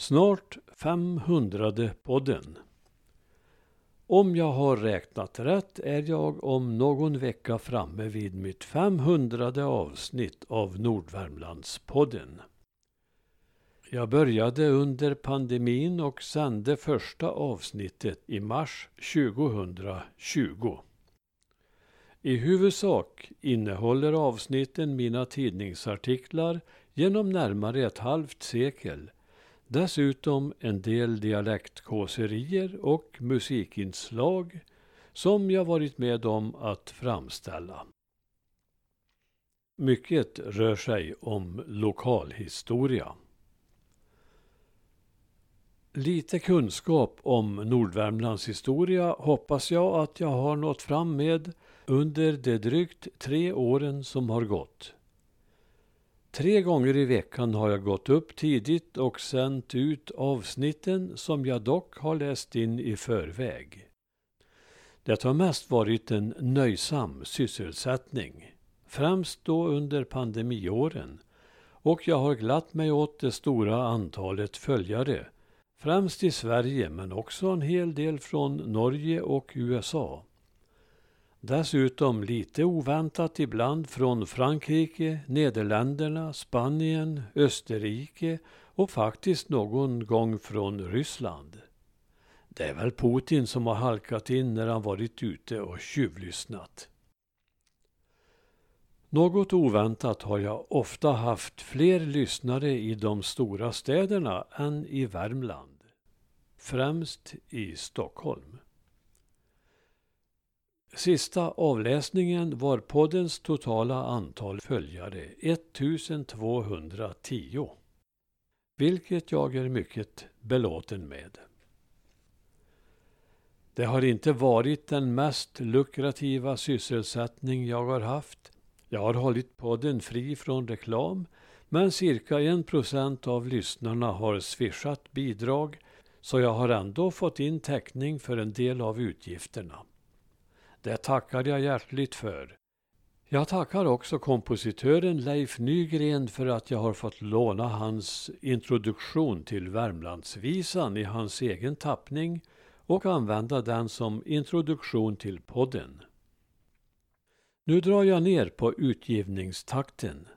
Snart 500 podden. Om jag har räknat rätt är jag om någon vecka framme vid mitt 500 avsnitt av Nordvärmlandspodden. Jag började under pandemin och sände första avsnittet i mars 2020. I huvudsak innehåller avsnitten mina tidningsartiklar genom närmare ett halvt sekel. Dessutom en del dialektkåserier och musikinslag som jag varit med om att framställa. Mycket rör sig om lokalhistoria. Lite kunskap om Nordvärmlands historia hoppas jag att jag har nått fram med under de drygt tre åren som har gått. Tre gånger i veckan har jag gått upp tidigt och sänt ut avsnitten som jag dock har läst in i förväg. Det har mest varit en nöjsam sysselsättning, främst då under pandemiåren, och jag har glatt mig åt det stora antalet följare Främst i Sverige men också en hel del från Norge och USA. Dessutom lite oväntat ibland från Frankrike, Nederländerna, Spanien, Österrike och faktiskt någon gång från Ryssland. Det är väl Putin som har halkat in när han varit ute och tjuvlyssnat. Något oväntat har jag ofta haft fler lyssnare i de stora städerna än i Värmland. Främst i Stockholm. Sista avläsningen var poddens totala antal följare 1210. Vilket jag är mycket belåten med. Det har inte varit den mest lukrativa sysselsättning jag har haft jag har hållit podden fri från reklam, men cirka en procent av lyssnarna har swishat bidrag, så jag har ändå fått in täckning för en del av utgifterna. Det tackar jag hjärtligt för. Jag tackar också kompositören Leif Nygren för att jag har fått låna hans introduktion till Värmlandsvisan i hans egen tappning och använda den som introduktion till podden. Nu drar jag ner på utgivningstakten.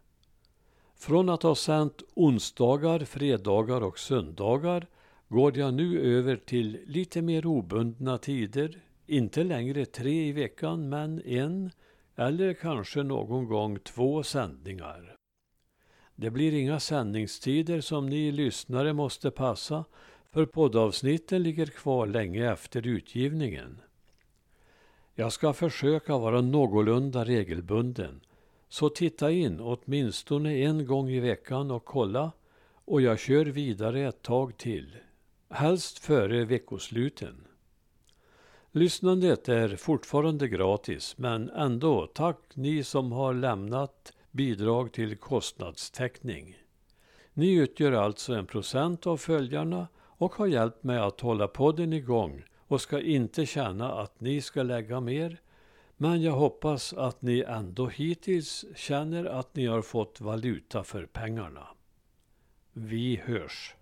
Från att ha sänt onsdagar, fredagar och söndagar går jag nu över till lite mer obundna tider. Inte längre tre i veckan, men en eller kanske någon gång två sändningar. Det blir inga sändningstider som ni lyssnare måste passa, för poddavsnitten ligger kvar länge efter utgivningen. Jag ska försöka vara någorlunda regelbunden. Så titta in åtminstone en gång i veckan och kolla och jag kör vidare ett tag till. Helst före veckosluten. Lyssnandet är fortfarande gratis men ändå tack ni som har lämnat bidrag till kostnadstäckning. Ni utgör alltså en procent av följarna och har hjälpt mig att hålla podden igång och ska inte känna att ni ska lägga mer. Men jag hoppas att ni ändå hittills känner att ni har fått valuta för pengarna. Vi hörs!